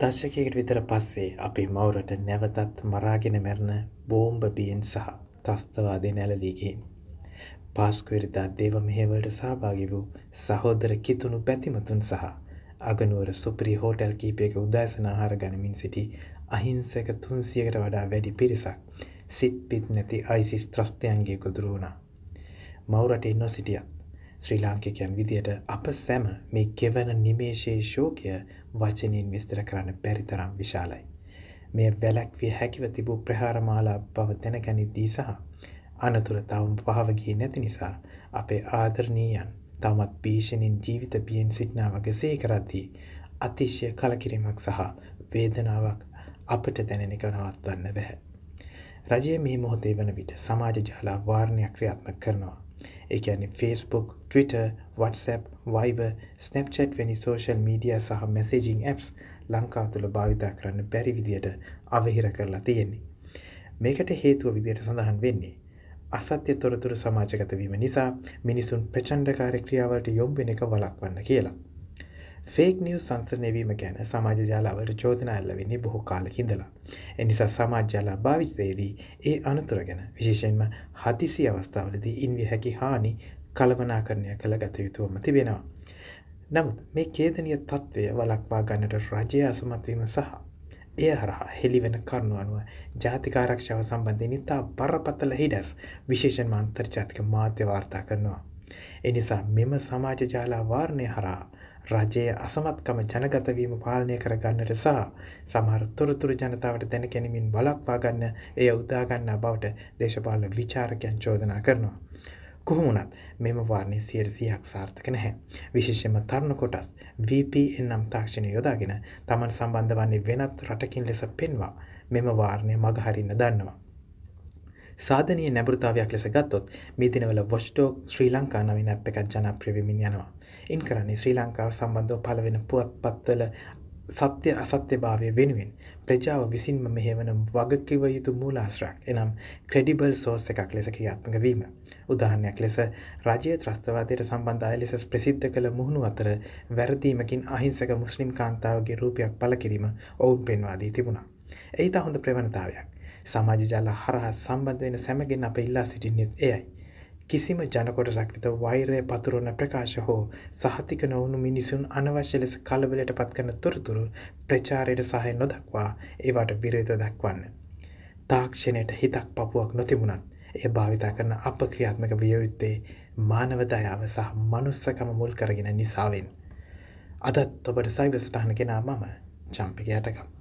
දශකයකට විතර පස්සේ අපි මවුරට නැවතත් මරාගෙන මැරණ බෝම්බ බියෙන් සහ ත්‍රස්තවාදය නැලලීගින්. පාස්කුවරිදා දේව මෙහෙවලට සහභාගි වූ සහෝදර කිතුුණු පැතිමතුන් සහ අගනුවර සුපරි හෝටල් කීපයක උදෑසනාහාර ගනිමින් සිටි අහිංසක තුන්සියකට වඩා වැඩි පිරිසක් සිත් පිත් නැති අයිසිස් ත්‍රස්තයන්ගේ ගොදුරු වුණා. මවුරට නො සිටියත් ශ්‍රී ලාංකිකයන් විදියට අප සැම මේ ගෙවන නිමේශයේ ශෝකය වචනින් විස්තර කරන්න බැරිතරම් විශාලයි. මෙය වැලැක්විය හැකිව තිබූ ප්‍රහාරමාලා බව දැනගනිද්දී සහ අනතුර තවම් පහවගී නැති නිසා අපේ ආදරණීයන් තවමත් භීෂණින් ජීවිත බියෙන් සිටිනා වගේ සේ කරද්දී අතිශය කලකිරීමක් සහ වේදනාවක් අපට දැනෙන එක නවත්වන්න බැහැ. රජය මේ මොහොතේ වන විට සමාජ ජාලා වාර්ණයක් ක්‍රියාත්මක කරනවා. ඒ කියන්නේ Facebook, Twitter, WhatsApp, Viber, Snapchat වැනි social media සහ messaging apps ලංකාව තුළ භාවිතා කරන්න බැරි විදියට අවහිර කරලා තියෙන්නේ. මේකට හේතුව විදියට සඳහන් වෙන්නේ අසත්‍ය තොරතුරු සමාජගත වීම නිසා මිනිසුන් ප්‍රචණ්ඩකාරී ක්‍රියාවලට යොමු වෙන එක වළක්වන්න කියලා. ෆේක් නිවස් සංසරණය වීම ගැන සමාජ ජාලාවලට චෝදනා එල්ල වෙන්නේ බොහෝ කාලෙක ඉඳලා. ඒ නිසා සමාජ ජාලා භාවිතයේදී ඒ අනතුර ගැන විශේෂයෙන්ම හදිසි අවස්ථාවලදී ඉන්විය හැකි හානි කළමනාකරණය කළ ගත යුතුවම තිබෙනවා. නමුත් මේ ඛේදනීය తත්වය වළක්වා ගන්නට රජය අසමත් වීම සහ එය හරහා හෙළිවෙන කරුණු අනුව ජාතික ආරක්ෂාව සම්බන්ධයෙන් ඉතා බරපතල හිඩස් විශේෂයෙන්ම අන්තර්ජාතික මාධ්‍ය වාර්තා කරනවා. එනිසා මෙම සමාජ ජාලා වාරණය හරහා රජයේ අසමත්කම ජනගතවීම පාලනය කරගන්නට සහ සමහර තොරතුරු ජනතාවට දැන ගැනීමෙන් බලක්වා ගන්න එය උදාගන්නා බවට දේශපාලන විචාරකයන් චෝදනා කරනවා. කොහොමුණත් මෙම වාර්ණය සියයට සියයක් සාර්ථක නැහැ. විශේෂයෙන්ම තරුණ කොටස් VPN නම් තාක්ෂණය යොදාගෙන තමන් සම්බන්ධ වන්නේ වෙනත් රටකින් ලෙස පෙන්වා මෙම වාර්ණය මගහරින්න දන්නවා. සාධනීය නැඹුරුතාවයක් ලෙස ගත්තොත් මේ දිනවල වොස්ටෝක් ශ්‍රී ලංකා නමින් ඇප් එකක් ජනප්‍රිය වෙමින් යනවා. ඉන් කරන්නේ ශ්‍රී ලංකාව සම්බන්ධව පළවෙන පුවත්පත්වල සත්‍ය අසත්‍යභාවය වෙනුවෙන් ප්‍රජාව විසින්ම මෙහෙවන වගකිව යුතු මූලාශ්‍රයක් එනම් ක්‍රෙඩිබල් සෝස් එකක් ලෙස ක්‍රියාත්මක වීම. උදාහරණයක් ලෙස රජය ත්‍රස්තවාදයට සම්බන්ධ අය ලෙස ප්‍රසිද්ධ කළ මුහුණු අතර වැරදීමකින් අහිංසක මුස්ලිම් කාන්තාවගේ රූපයක් පළ කිරීම ඔවුන් පෙන්වා දී තිබුණා. එයි තා හොඳ ප්‍රවණතාවයක්. සමාජ ජාල හරහා සම්බන්ධ වෙන සැමගෙන් අප ඉල්ලා සිටින්නෙත් එයයි. කිසිම ජනකොටසක් වෙත වෛරය පතුරවන ප්‍රකාශ හෝ සහතික නොවුණු මිනිසුන් අනවශ්‍ය ලෙස කලබලයට පත් කරන තොරතුරු ප්‍රචාරයට සහය නොදක්වා ඒවාට විරේත දක්වන්න. තාක්ෂණයට හිතක් පපුවක් නොතිබුණත් එය භාවිතා කරන අප ක්‍රියාත්මක විය යුත්තේ මානවදයාව සහ මනුස්සකම මුල් කරගෙන නිසාවෙන්. අදත් ඔබට සයිබ සටහන කෙනා මම චම්පික යටකම්.